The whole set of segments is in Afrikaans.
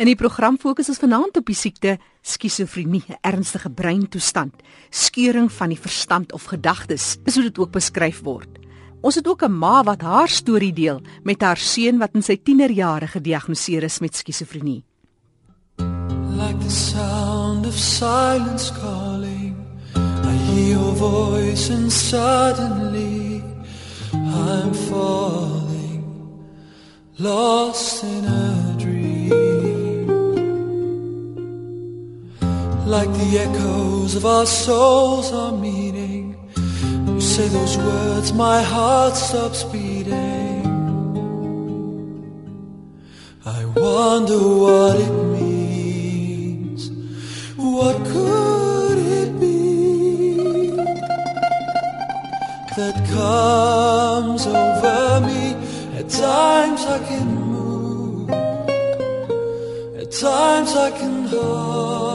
In die program fokus ons vanaand op die siekte skizofrenie, 'n ernstige breintoestand, skeuring van die verstand of gedagtes, soos dit ook beskryf word. Ons het ook 'n ma wat haar storie deel met haar seun wat in sy tienerjare gediagnoseer is met skizofrenie. Like the sound of silence calling I hear your voice and suddenly I'm falling lost in a like the echoes of our souls are meeting. You say those words, my heart stops beating. I wonder what it means. What could it be that comes over me? At times I can move, at times I can hardly.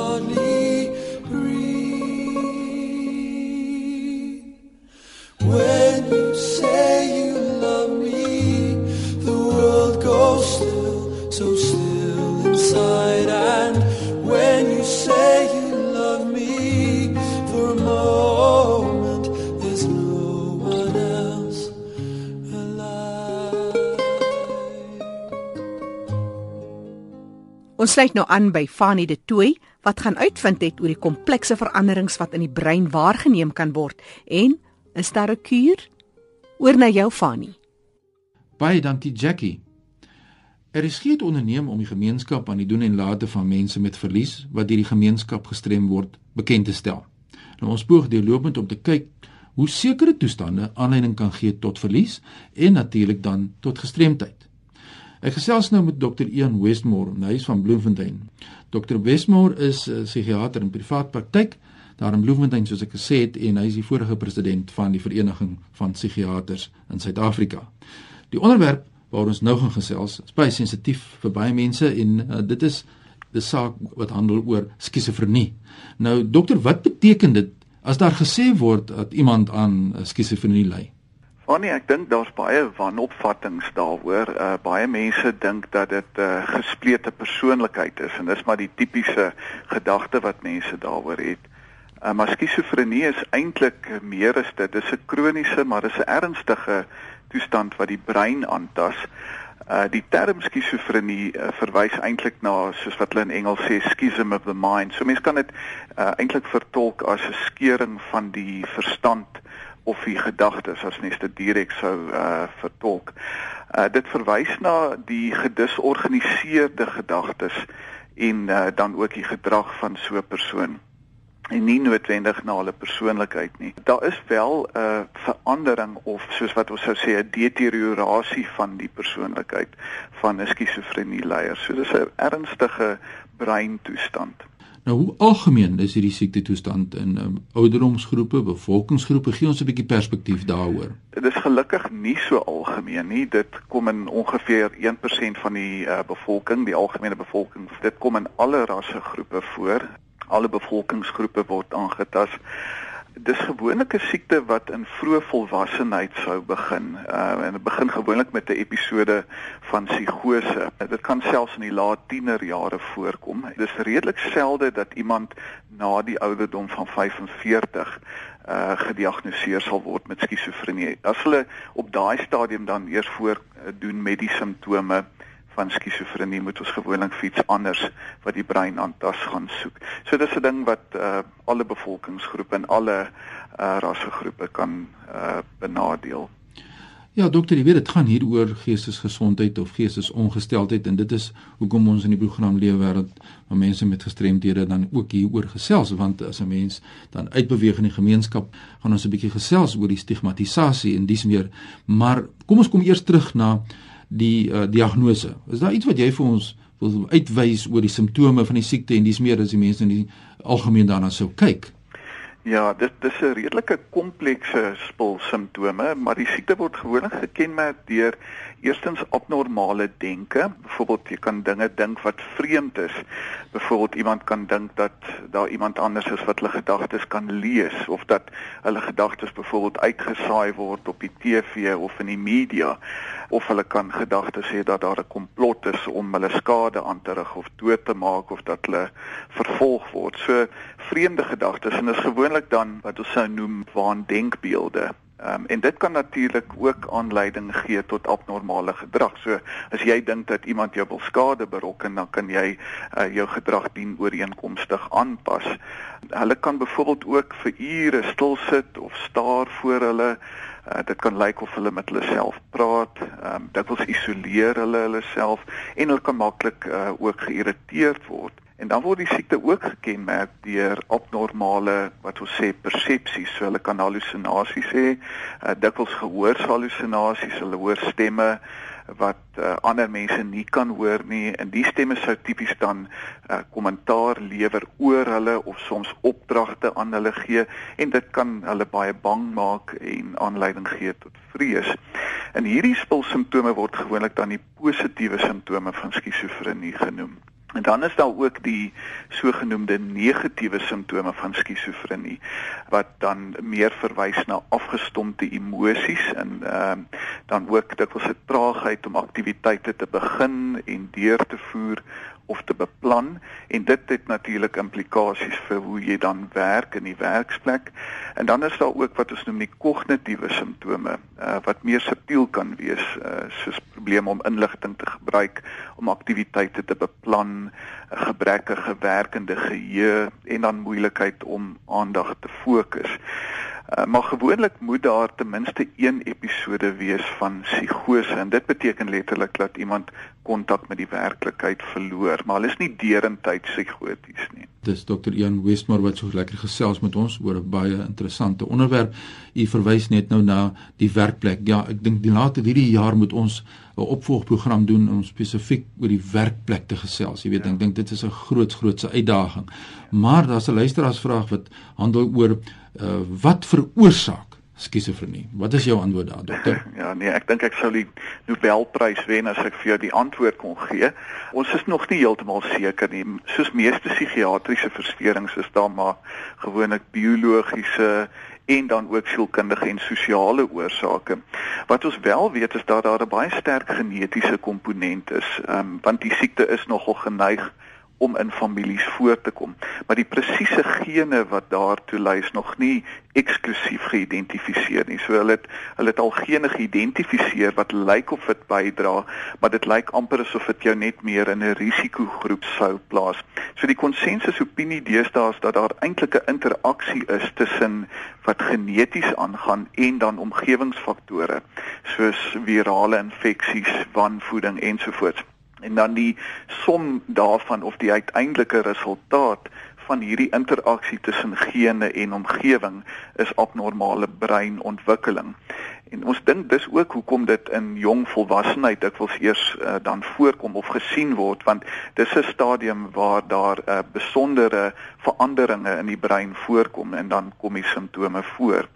Ons sluit nou aan by Fanie de Tooi wat gaan uitvind het oor die komplekse veranderings wat in die brein waargeneem kan word en is daar 'n kuur? Oor na jou Fanie. Baie dankie Jackie. Er is geen onderneem om die gemeenskap aan die doen en late van mense met verlies wat deur die gemeenskap gestrem word bekend te stel. Nou ons poog deurlopend om te kyk hoe sekere toestande aanleiding kan gee tot verlies en natuurlik dan tot gestremdheid. Ek gesels nou met Dr. Ian Westmore, hy is van Bloemfontein. Dr. Westmore is 'n uh, psigiater in privaat praktyk daar in Bloemfontein soos ek gesê het en hy is die vorige president van die vereniging van psigiaters in Suid-Afrika. Die onderwerp waaroor ons nou gaan gesels is baie sensitief vir baie mense en uh, dit is 'n saak wat handel oor skizofrenie. Nou dokter, wat beteken dit as daar gesê word dat iemand aan uh, skizofrenie ly? Wanneer ek dink daar's baie wanopvattinge daaroor. Uh baie mense dink dat dit 'n uh, gesplete persoonlikheid is en dis maar die tipiese gedagte wat mense daaroor het. Uh maar skizofrenie is eintlik meer as dit. Dis 'n kroniese, maar dis 'n ernstige toestand wat die brein aantas. Uh die term skizofrenie uh, verwys eintlik na soos wat hulle in Engels sê schism of the mind. So mense kan dit uh eintlik vertolk as 'n skeuring van die verstand of die gedagtes as mens dit direk sou uh vertolk. Uh dit verwys na die gedisorganiseerde gedagtes en uh dan ook die gedrag van so 'n persoon en nie noodwendig na hulle persoonlikheid nie. Daar is wel 'n uh, verandering of soos wat ons sou sê 'n deteriorasie van die persoonlikheid van 'n skizofrenie leier. So dis 'n ernstige breintoestand. Nou hoe algemeen is hierdie siekte toestand in um, ouderdomsgroepe, bevolkingsgroepe? Gee ons 'n bietjie perspektief daaroor. Dit is gelukkig nie so algemeen nie. Dit kom in ongeveer 1% van die uh, bevolking, die algemene bevolking. Dit kom in alle rassegroepe voor. Alle bevolkingsgroepe word aangetast dis gewoonlik 'n siekte wat in vroeë volwassenheid sou begin. Uh en dit begin gewoonlik met 'n episode van psigose. Dit kan selfs in die laat tienerjare voorkom. Dis redelik selde dat iemand na die ouderdom van 45 uh gediagnoseer sal word met skizofrenie. As hulle op daai stadium dan eers voor uh, doen met die simptome van skizofrenie moet ons gewoonlik iets anders wat die brein aantas gaan soek. So dis 'n ding wat uh, alle bevolkingsgroepe en alle uh, rassegroepe kan uh, benadeel. Ja, dokter, jy weet dit gaan hier oor geestesgesondheid of geestesongesteldheid en dit is hoekom ons in die program lewe wêreld waar mense met gestremdhede dan ook hier oor gesels want as 'n mens dan uitbeweeg in die gemeenskap gaan ons 'n bietjie gesels oor die stigmatisasie en dis meer. Maar kom ons kom eers terug na die uh, diagnose. Is daar iets wat jy vir ons wil uitwys oor die simptome van die siekte en dis meer as die mense in die algemeen daarna sou kyk? Ja, dit dis 'n redelike komplekse spul simptome, maar die siekte word gewoonlik gekenmerk deur eerstens abnormale denke. Byvoorbeeld jy kan dinge dink wat vreemd is. Byvoorbeeld iemand kan dink dat daar iemand anders is wat hulle gedagtes kan lees of dat hulle gedagtes byvoorbeeld uitgesaai word op die TV of in die media of hulle kan gedagtes hê dat daar 'n komplot is om hulle skade aan te rig of dood te maak of dat hulle vervolg word. So vreemde gedagtes en dit is gewoonlik dan wat ons sou noem waandenkbeelde. Ehm um, en dit kan natuurlik ook aanleiding gee tot abnormale gedrag. So as jy dink dat iemand jou wil skade berokken, dan kan jy uh, jou gedrag dien ooreenkomstig aanpas. Hulle kan byvoorbeeld ook vir ure stil sit of staar voor hulle. Uh, dit kan lyk of hulle met hulle self praat. Ehm um, dit wil isoleer hulle hulle self en hulle kan maklik uh, ook geïrriteerd word. En dan word die siekte ook gekenmerk deur abnormale wat ons sê persepsies. So hulle kan halusinasies hê, uh, dikwels gehoorshalusinasies, hulle hoor stemme wat uh, ander mense nie kan hoor nie en die stemme sou tipies dan uh, kommentaar lewer oor hulle of soms opdragte aan hulle gee en dit kan hulle baie bang maak en aanleiding gee tot vrees. En hierdie spul simptome word gewoonlik dan die positiewe simptome van skizofrenie genoem. En dan is daar ook die sogenaamde negatiewe simptome van skizofrenie wat dan meer verwys na afgestompte emosies en ehm uh, dan ook dikwels 'n traagheid om aktiwiteite te begin en deur te voer of te beplan en dit het natuurlik implikasies vir hoe jy dan werk in die werksplek. En dan is daar ook wat ons noem die kognitiewe simptome uh, wat meer subtiel kan wees, uh, soos probleme om inligting te gebruik, om aktiwiteite te beplan, 'n gebrekkige werkende geheue en dan moeilikheid om aandag te fokus. Uh, maar gewoonlik moet daar ten minste een episode wees van psigose en dit beteken letterlik dat iemand kontak met die werklikheid verloor, maar hulle is nie derentyd psigoties nie. Dis Dr. Ian Westmore wat so lekker gesels met ons oor 'n baie interessante onderwerp. U verwys net nou na die werkplek. Ja, ek dink die later hierdie jaar moet ons 'n opvolgprogram doen om spesifiek oor die werkplek te gesels. Jy weet, ja. ek dink dit is 'n groot grootse uitdaging. Maar daar's 'n luisteraarsvraag wat handel oor uh, wat veroorsaak skizofrenie? Wat is jou antwoord daar, dokter? Ja, nee, ek dink ek sou die Nobelprys wen as ek vir jou die antwoord kon gee. Ons is nog nie heeltemal seker nie. Soos meeste psigiatriese versteurings is daar maar gewoonlik biologiese en dan ook sielkundige en sosiale oorsake. Wat ons wel weet is dat daar 'n baie sterk genetiese komponent is, um, want die siekte is nogal geneig om in families voor te kom. Maar die presiese gene wat daartoe lei is nog nie eksklusief geïdentifiseer nie. So hulle het hulle het al gene geïdentifiseer wat lyk of dit bydra, maar dit lyk amper asof dit jou net meer in 'n risikogroep sou plaas. So die konsensus opinie deesdae is dat daar eintlik 'n interaksie is tussen wat geneties aangaan en dan omgewingsfaktore soos virale infeksies, wanvoeding ensovoorts en dan die som daarvan of die uiteindelike resultaat van hierdie interaksie tussen gene en omgewing is abnormale breinontwikkeling. En ons dink dis ook hoekom dit in jong volwassenheid dikwels eers uh, dan voorkom of gesien word want dis 'n stadium waar daar uh, besondere veranderinge in die brein voorkom en dan kom die simptome voor.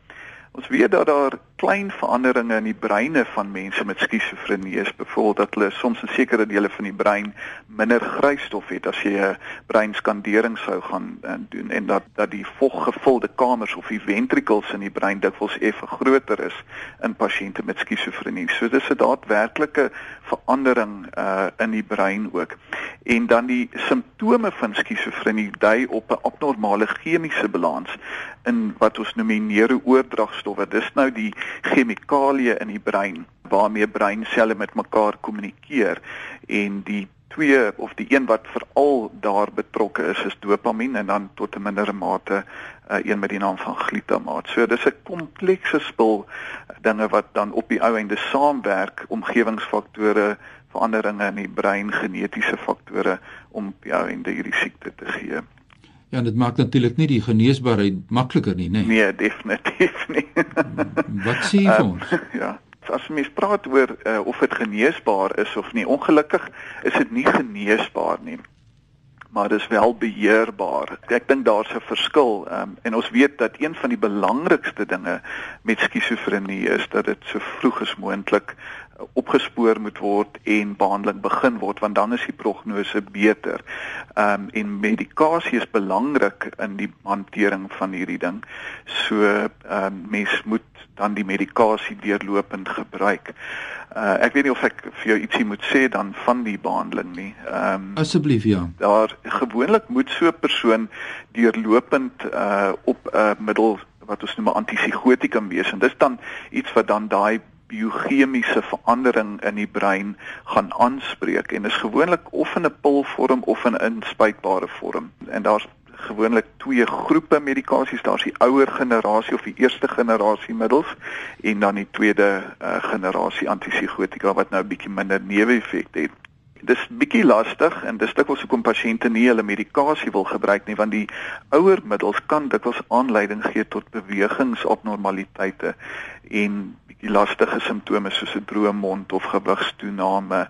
Ons weet dat daar klein veranderinge in die breine van mense met skizofrenie is, byvoorbeeld dat hulle soms in sekere dele van die brein minder grysstof het as jy 'n breinskandering sou gaan uh, doen en dat dat die voggevulde kamers of die ventrikels in die brein dikwels effe groter is in pasiënte met skizofrenie. So dis 'n daadwerklike verandering uh, in die brein ook. En dan die simptome van skizofrenie dui op 'n abnormale chemiese balans in wat ons noem neurooordragstowwe. Dis nou die chemikalieë in die brein waarmee breinselle met mekaar kommunikeer en die twee of die een wat veral daar betrokke is is dopamien en dan tot 'n mindere mate uh, een met die naam van glutamaat. So dis 'n komplekse spul dinge wat dan op die ou einde saamwerk, omgewingsfaktore, veranderinge in die brein, genetiese faktore om op die ou einde hierdie siekte te gee. Ja, dit maak natuurlik nie die geneesbaarheid makliker nie, nê? Nee, nee definitief nie. Wat sê jy um, ons? Ja, as mens praat oor uh, of dit geneesbaar is of nie, ongelukkig is dit nie geneesbaar nie. maar dis wel beheerbaar. Ek dink daar's 'n verskil um, en ons weet dat een van die belangrikste dinge met skizofrenie is dat dit so vroeg as moontlik opgespoor moet word en behandeling begin word want dan is die prognose beter. Ehm um, en medikasie is belangrik in die hantering van hierdie ding. So ehm um, mens moet dan die medikasie deurlopend gebruik. Uh, ek weet nie of ek vir jou ietsie moet sê dan van die behandeling nie. Ehm um, asseblief ja. Daar gewoonlik moet so 'n persoon deurlopend uh op 'n uh, middel wat ons noem 'n antipsigotikum wees en dis dan iets wat dan daai biochemiese verandering in die brein gaan aanspreek en is gewoonlik of in 'n pilvorm of in 'n inspuitbare vorm. En daar's gewoonlik twee groepe medikasies, daar's die ouer generasie of die eerste generasie middels en dan die tweede uh, generasie antipsigotika wat nou 'n bietjie minder neeweffekte het. Dis bietjie lastig en dis dikwels hoekom pasiënte nie hulle medikasie wil gebruik nie want die ouer middels kan dikwels aanleiding gee tot bewegingsabnormaliteite en bietjie lastige simptome soos 'n droë mond of gewigstoename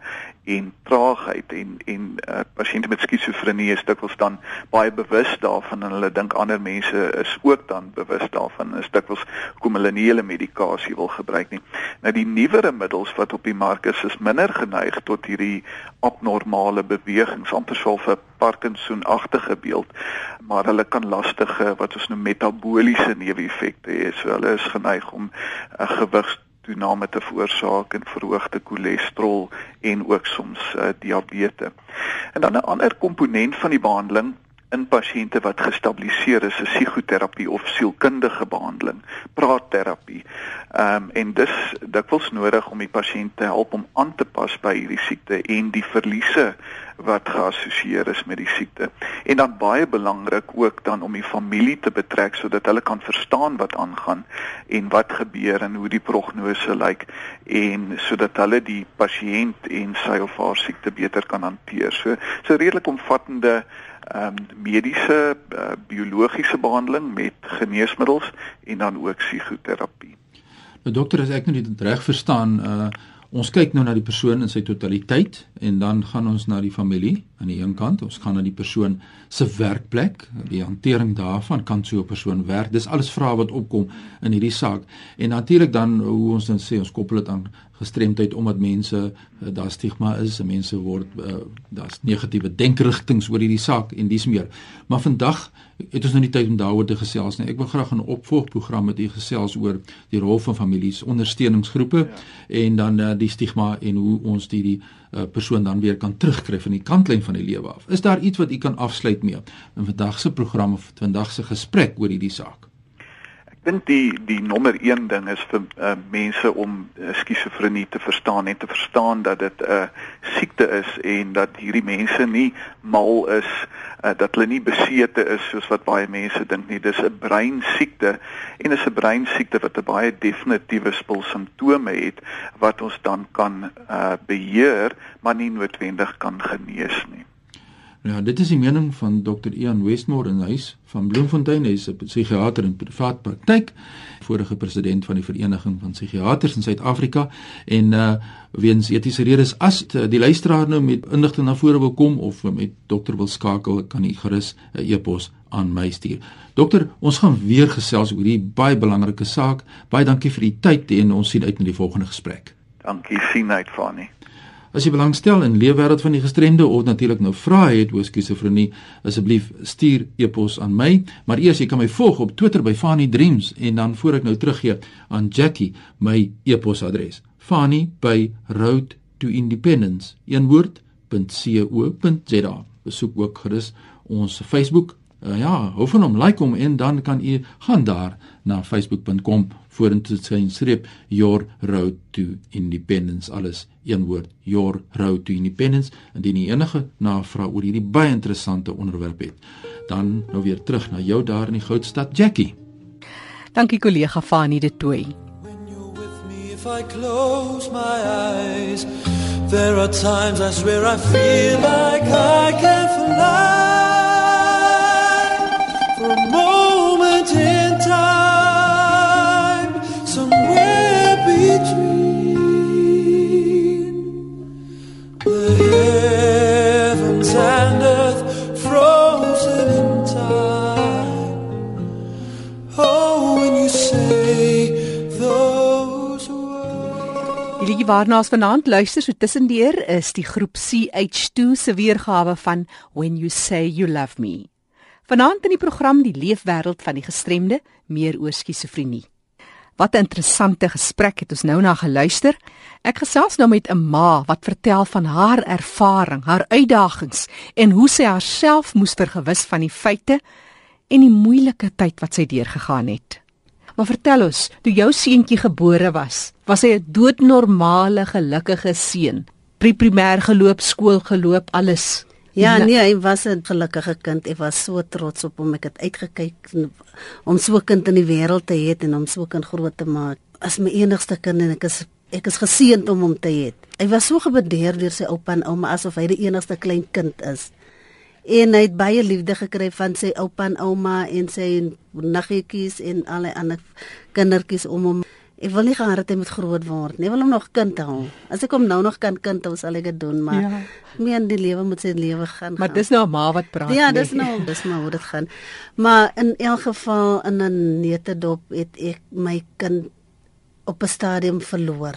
en traagheid en en uh, pasiënte met skizofrenie is dikwels dan baie bewus daarvan en hulle dink ander mense is ook dan bewus daarvan is dikwels hoekom hulle nie hulle medikasie wil gebruik nie. Nou die nuwere middels wat op die mark is is minder geneig tot hierdie abnormale bewegings, amper so 'n Parkinson-agtige beeld, maar hulle kan lastige wat ons noem metabooliese neeweffekte hê. So hulle is geneig om uh, gewigstoename te veroorsaak en verhoogde cholesterol en ook soms uh, diabetes. En dan 'n ander komponent van die behandeling in pasiënte wat gestabiliseer is, is psigoterapie of sielkundige behandeling, praatterapie. Ehm um, en dis dikwels nodig om die pasiënt te help om aan te pas by hierdie siekte en die verliese wat geassosieer is met die siekte. En dan baie belangrik ook dan om die familie te betrek sodat hulle kan verstaan wat aangaan en wat gebeur en hoe die prognose lyk en sodat hulle die pasiënt en sy of haar siekte beter kan hanteer. So so redelik omvattende ehm um, mediese uh, biologiese behandeling met geneesmiddels en dan ook psigoterapie. Nou dokter, as ek nou dit reg verstaan, uh ons kyk nou na die persoon in sy totaliteit en dan gaan ons na die familie aan die een kant, ons gaan na die persoon se werkplek, die hantering daarvan kan so 'n persoon werk. Dis alles vrae wat opkom in hierdie saak. En natuurlik dan hoe ons dan sê ons koppel dit aan gestremdheid omdat mense uh, daar stigma is, mense word uh, daar's negatiewe denkerigtinge oor hierdie saak en dis meer. Maar vandag het ons nou nie tyd om daaroor te gesels nie. Ek wil graag 'n opvolgprogram met u gesels oor die rol van families, ondersteuningsgroepe ja. en dan uh, die stigma en hoe ons die die uh, persoon dan weer kan terugkry van die kantlyn van die lewe af. Is daar iets wat u kan afsluit mee in vandag se program of vandag se gesprek oor hierdie saak? Dink die die nommer 1 ding is vir uh, mense om uh, skizofrenie te verstaan en te verstaan dat dit 'n uh, siekte is en dat hierdie mense nie mal is uh, dat hulle nie besete is soos wat baie mense dink nie. Dis 'n breinsiekte en is 'n breinsiekte wat 'n baie definitiewe spul simptome het wat ons dan kan uh, beheer maar nie noodwendig kan genees nie Ja, dit is die mening van Dr. Ian Westmore in huis van Bloemfontein, hy is 'n psigiater in privaat praktyk, vorige president van die Vereniging van Psigiaters in Suid-Afrika en uh weens etiese redes as die luisteraar nou met inligting na vore wil kom of met dokter wil skakel, kan hy gerus 'n e-pos aan my stuur. Dokter, ons gaan weer gesels oor hierdie baie belangrike saak. Baie dankie vir die tyd en ons sien uit na die volgende gesprek. Dankie, sien uit van nie. As jy belangstel in leefwêreld van die gestremde of natuurlik nou vrae het oor skizofrenie, asseblief stuur e-pos aan my, maar eers jy kan my volg op Twitter by Fanny Dreams en dan voor ek nou teruggee aan Jackie my e-posadres. Fanny by Road to Independence. Een woord .co.za. Besoek ook gerus ons Facebook uh, ja, hou van hom, like hom en dan kan u gaan daar na facebook.com vorentoe sien streep your road to independence alles een woord your road to independence indien u enige navraag oor hierdie baie interessante onderwerp het. Dan nou weer terug na jou daar in die goudstad Jackie. Dankie kollega Fani de Tooi If I close my eyes there are times I swear I feel like I can fly. For a moment in time, waarna ons vanaand luister so tussendeur is die groep CH2 se weergawe van When You Say You Love Me. Vanaand in die program die leefwêreld van die gestremde, meer oor skizofrenie. Wat 'n interessante gesprek het ons nou na geluister. Ek gesels nou met 'n ma wat vertel van haar ervaring, haar uitdagings en hoe sy haarself moes vergewis van die feite en die moeilike tyd wat sy deurgegaan het. Maar vertel ons, toe jou seentjie gebore was, was hy 'n doodnormale, gelukkige seun. Pre-primêr geloop, skool geloop, alles. Ja, nee, hy was 'n gelukkige kind. Ek was so trots op hom. Ek het uitgekyk om so 'n kind in die wêreld te hê en hom so 'n kind groot te maak. As my enigste kind en ek is ek is geseënd om hom te hê. Hy was so gebedeer deur sy oupa en ouma asof hy die enigste klein kind is. En hy het baie liefde gekry van sy oupa en ouma en sy naggetjies en al die ander kindertjies om hom Ek wil nie gehad het hy moet groot word nie. Ek wil hom nog kind hou. As ek hom nou nog kan kind hou, sal ek dit doen, maar ja. meen die lewe moet sy lewe gaan. Maar gaan. dis nou 'n ma wat praat. Ja, dis nou, dis maar hoe dit gaan. Maar in elk geval in 'n netedop het ek my kind op 'n stadium verloor.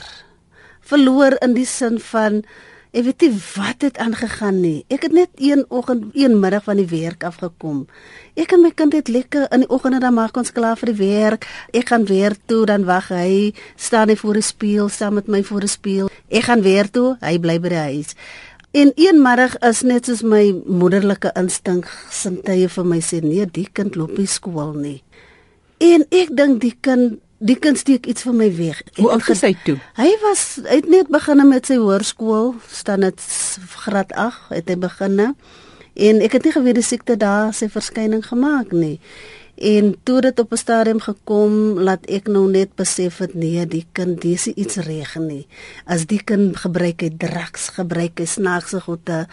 Verloor in die sin van Ek weet nie wat het aangegaan nie. Ek het net een oggend, een middag van die werk afgekom. Ek en my kind het lekker in die oggende dan maak ons klaar vir die werk. Ek gaan weer toe, dan wag hy, staan hy voor die spieël saam met my voor die spieël. Ek gaan weer toe, hy bly by die huis. En een middag is net soos my moederlike instink sintuie vir my sê, nee, die kind loop nie skool nie. En ek dink die kind die kind steek iets van my weg. Hoe oud is hy toe? Hy was hy het net begin met sy hoërskool, staan dit graad 8, het hy begin. En ek het nie geweet die siekte daar sy verskyning gemaak nie. En toe dit op 'n stadium gekom, laat ek nou net besef het nee, die kind dis iets reg nie. As die kind gebruik hy drugs, gebruik hy snaakse goede,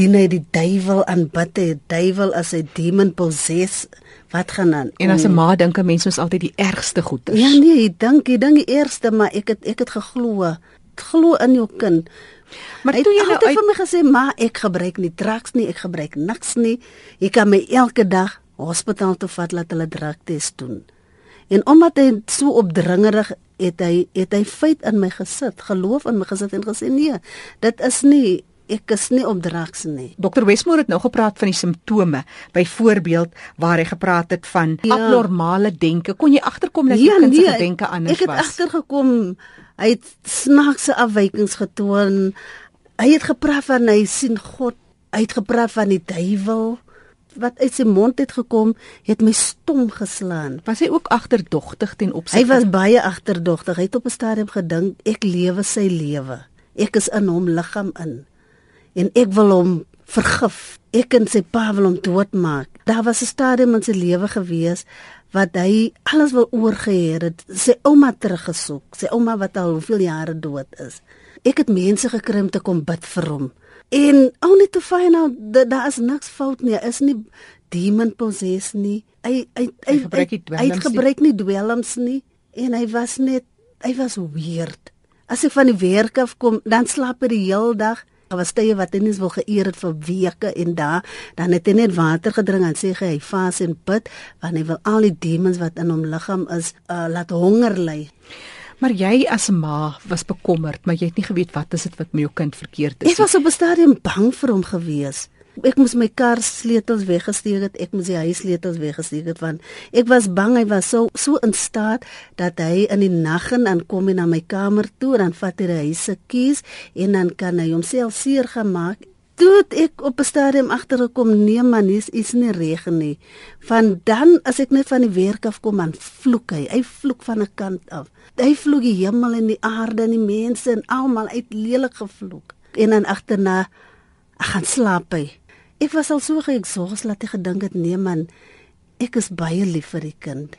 dien hy die duiwel aanbid hy die duiwel as 'n demon possess wat gaan aan en as 'n ma dink 'n mens ons altyd die ergste goeders. Ja nee ek dink ek dink die eerste maar ek het ek het geglo glo in jou kind. Maar toe jy nou uit... vir my gesê maar ek gebruik nie drugs nie ek gebruik niks nie. Ek kan my elke dag hospitaal toe vat laat hulle drugtest doen. En omdat hy so opdringerig het hy het hy feit in my gesit geloof in my gesit en gesê nee dit is nie ek is nie op drugs nie. Dr Westmore het nou gepraat van die simptome, byvoorbeeld waar hy gepraat het van ja. abnormale denke. Kon jy agterkom dat die ja, kind se nee, denke anders was? Ek het agtergekom hy het snaakse afwykings getoon. Hy het gepraat van hy sien God, hy het gepraat van die duiwel wat uit sy mond het gekom, het my stom geslaan. Was hy ook agterdogtig ten opsigte? Hy was baie agterdogtig. Hy het op 'n stadium gedink ek lewe sy lewe. Ek is in hom liggaam in en ek wil hom vergif. Ek en sy pa wil hom doodmaak. Daar was 'n stadium in sy lewe gewees wat hy alles wil oorgeheer het. Sy ouma teruggesoek, sy ouma wat al hoeveel jare dood is. Ek het mense gekry om te kom bid vir hom. En only to find out that daar is niks fout nie. Is nie demon possessed nie. Hy hy hy, hy gebruik nie dwelms nie. Hy gebruik nie dwelms nie en hy was net hy was weird. As ek van die werk af kom, dan slaap hy die hele dag Daar was tye wat hy nie wil geëer het vir weke en daar dan het hy net water gedrink en sê hy vas en bid want hy wil al die demons wat in hom liggaam is uh, laat honger ly. Maar jy as 'n ma was bekommerd, maar jy het nie geweet wat is dit wat met jou kind verkeerd is. Ek was op 'n stadium bang vir hom gewees ek moes my kar sleutels weggesteek het, ek moes die huis sleutels weggesteek het want ek was bang hy was so so in staat dat hy in die nag en dan kom hy na my kamer toe en dan vat hy die huis se keys en dan kan hy homself seer gemaak. Toe ek op 'n stadium agtergekom, nee man, dis is nie reg nie. Van dan as ek net van die werk af kom, dan vloek hy. Hy vloek van 'n kant af. Hy vloek die hemel en die aarde en die mense en almal uit lelik gevloek. En dan agterna ek gaan slaap hy. Ek was al so geëksos laat ek gedink het nee man, ek is baie lief vir die kind.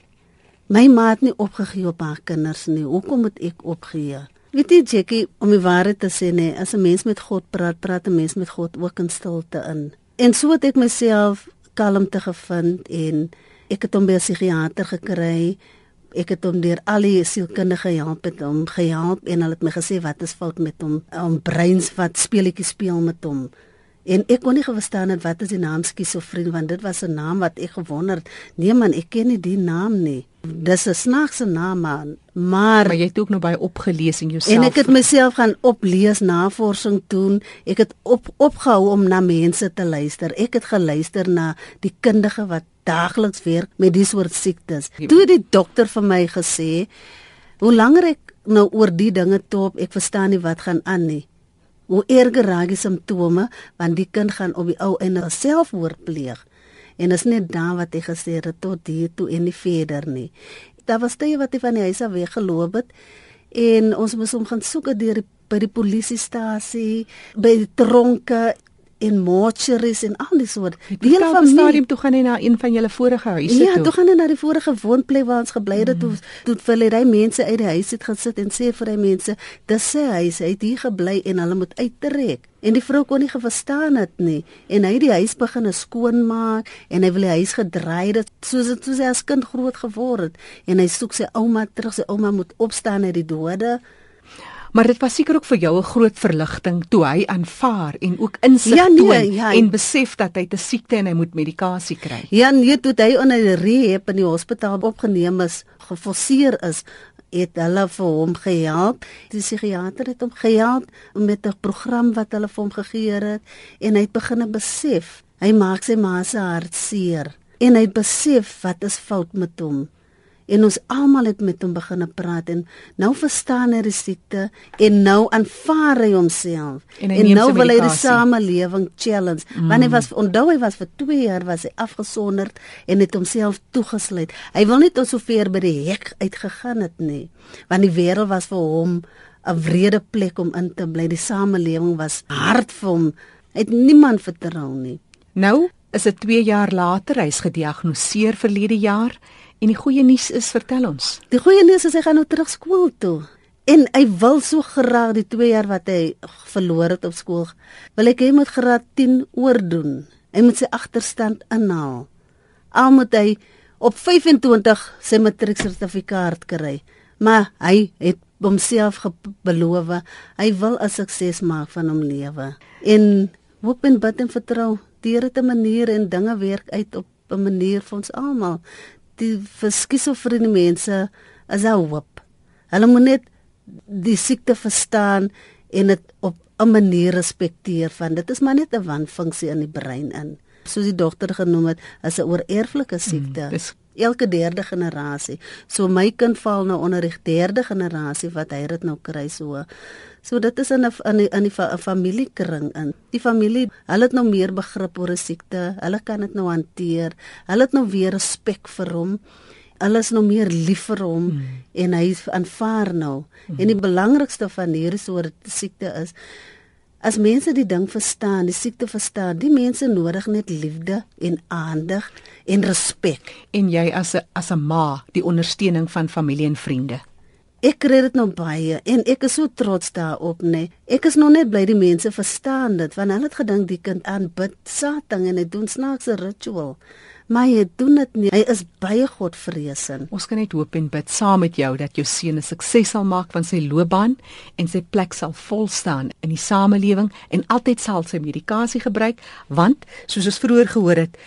My ma het nie opgegee op haar kinders nie. Hoekom moet ek opgee? Weet jy Jackie, om die waarheid te sê nee, as 'n mens met God praat, praat 'n mens met God ook in stilte in. En so het ek myself kalmte gevind en ek het hom by 'n psigiater gekry. Ek het hom deur al die sielkundige help het hom gehelp en hulle het my gesê wat is fout met hom? Hom breins wat speletjies speel met hom. En ek kon nie verstaan het wat is die naam skizofrenie want dit was 'n naam wat ek gewonder het. Nee man, ek ken nie die naam nie. Dis 'n snaakse naam man. Maar Maar jy het ook nou baie opgelees en jouself en ek het myself gaan oplees, navorsing doen. Ek het op opgehou om na mense te luister. Ek het geluister na die kundige wat daagliks werk met die soort siektes. Toe die dokter vir my gesê, hoe langer ek nou oor die dinge top, ek verstaan nie wat gaan aan nie. Hoe erger raak die simptome, want die kind gaan op die ou einde selfmoord pleeg. En is net dan wat hy gesê het tot hier toe en nie verder nie. Daar was tye wat hy van die huis af weggeloop het en ons moes hom gaan soek deur by die polisiestasie, by die tronke en mortuaries en al die soort. Die hele stadium toe gaan hy na een van julle vorige huise Ja, toe. toe gaan hy na die vorige woonplek waar ons gebly het. Toe toe vir hulle hy mense uit die huis het gaan sit en sê vir hy mense, dis sy huis, hy het hier gebly en hulle moet uittrek. En die vrou kon nie verstaan dit nie en hy het die huis begin skoonmaak en hy wil die huis gedraai het soos dit soos hy as kind groot geword het en hy soek sy ouma terug, sy ouma moet opstaan uit die dode. Maar dit was seker ook vir jou 'n groot verligting toe hy aanvaar en ook insig Ja, nee, toon ja. en besef dat hy 'n siekte en hy moet medikasie kry. Ja, nee, toe hy onder die rehab in die hospitaal opgeneem is, geforseer is, het hulle vir hom gehelp. Die psigiater het hom gehelp met 'n program wat hulle vir hom gegee het en hy het begin besef, hy maak sy ma se hart seer en hy het besef wat is fout met hom. En ons almal het met hom begine praat en nou verstaan hy die siekte en nou aanvaar hy homself. En hy en nou wil hy die samelewing challenge. Mm. Want hy was onthou hy was vir 2 jaar was hy afgesonderd en het homself toegesluit. Hy wil nie tot sover by die hek uitgegaan het nie. Want die wêreld was vir hom 'n wrede plek om in te bly. Die samelewing was hard vir hom. Hy het niemand vertrou nie. Nou is dit 2 jaar later, hy's gediagnoseer verlede jaar en die goeie nuus is, vertel ons. Die goeie nuus is hy gaan nou terug skool toe. En hy wil so graag die 2 jaar wat hy verloor het op skool, wil ek hy moet graad 10 oordoen. Hy moet sy agterstand inhaal. Al moet hy op 25 sy matrieksertifikaat kry. Maar hy het homself beloof hy wil 'n sukses maak van hom lewe. En hoop en bid en vertrou deur dit 'n manier en dinge werk uit op 'n manier vir ons almal. Die verskisofrene mense is 'n hoop. Hulle moet net die siekte verstaan en dit op 'n manier respekteer van dit is maar net 'n wanfunksie in die brein in. Soos die dogter genoem het, is 'n oorerflike siekte. Mm, dis- elke derde generasie. So my kind val nou onder die derde generasie wat hy dit nou kry so. So dit is in 'n in die in die fa- 'n familiekring in. Die familie, hulle het nou meer begrip oor 'n siekte. Hulle kan dit nou hanteer. Hulle het nou weer respek vir hom. Hulle is nou meer lief vir hom mm. en hy aanvaar nou. Mm. En die belangrikste van hierdie soort siekte is as mense die ding verstaan, die siekte verstaan, die mense nodig net liefde en aandag en respek. En jy as 'n as 'n ma, die ondersteuning van familie en vriende. Ek kry dit nou baie en ek is so trots daarop, nê. Ek is nog net bly die mense verstaan dit want hulle het gedink die kind aanbid Satan en hy doen snaakse ritual. Maar hy doen dit nie. Hy is baie godvreesend. Ons kan net hoop en bid saam met jou dat jou seun 'n sukses sal maak van sy loopbaan en sy plek sal vol staan in die samelewing en altyd sal sy medikasie gebruik want soos ons vroeër gehoor het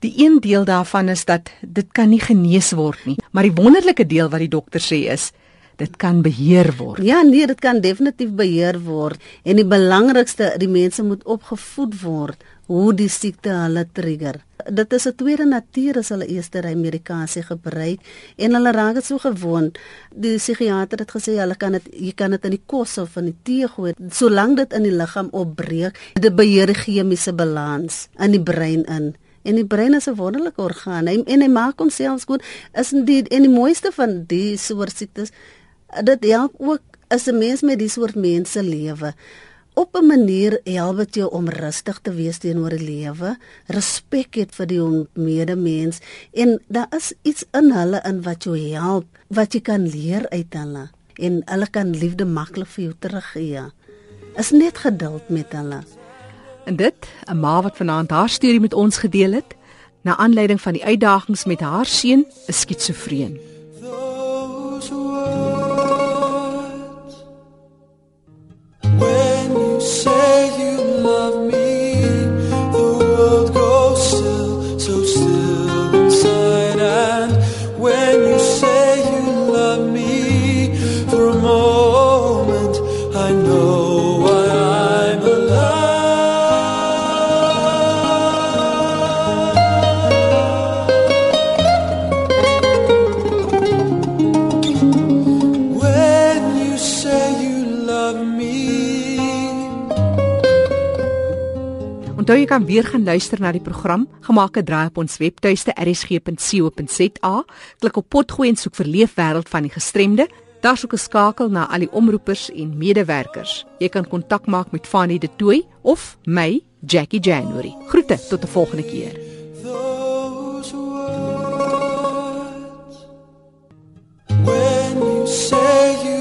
die een deel daarvan is dat dit kan nie genees word nie maar die wonderlike deel wat die dokter sê is dit kan beheer word Ja, nee, dit kan definitief beheer word en die belangrikste, die mense moet opgevoed word hoe die siekte hulle trigger. Dit is 'n tweede natuur as hulle eers daai medikasie gebruik en hulle raak dit so gewoond. Die psigiater het gesê hulle kan dit jy kan dit in die kos of in die tee gooi solank dit in die liggaam opbreek, dit beheer die chemiese balans in die brein in. En die brein is 'n wonderlike orgaan hy, en hy maak homself skoon. Is die en die mooiste van die soort siektes dit help ook as 'n mens met die soort mense lewe. Op 'n manier help dit jou om rustig te wees teenoor die lewe, respek het vir die medemens en daar is iets in hulle in wat jou help, wat jy kan leer uit hulle en hulle kan liefde maklik vir jou teruggee. Is net geduld met hulle. En dit, 'n ma wat vanaand haar storie met ons gedeel het, na aanleiding van die uitdagings met haar seun, 'n skitsofreen. Love me Onthou jy kan weer gaan luister na die program, gemaak 'n draai op ons webtuiste rsg.co.za, klik op potgooi en soek vir Leefwêreld van die Gestremde. Daar's ook 'n skakel na al die omroepers en medewerkers. Jy kan kontak maak met Fanie De Tooy of my, Jackie January. Groete tot 'n volgende keer. When you say you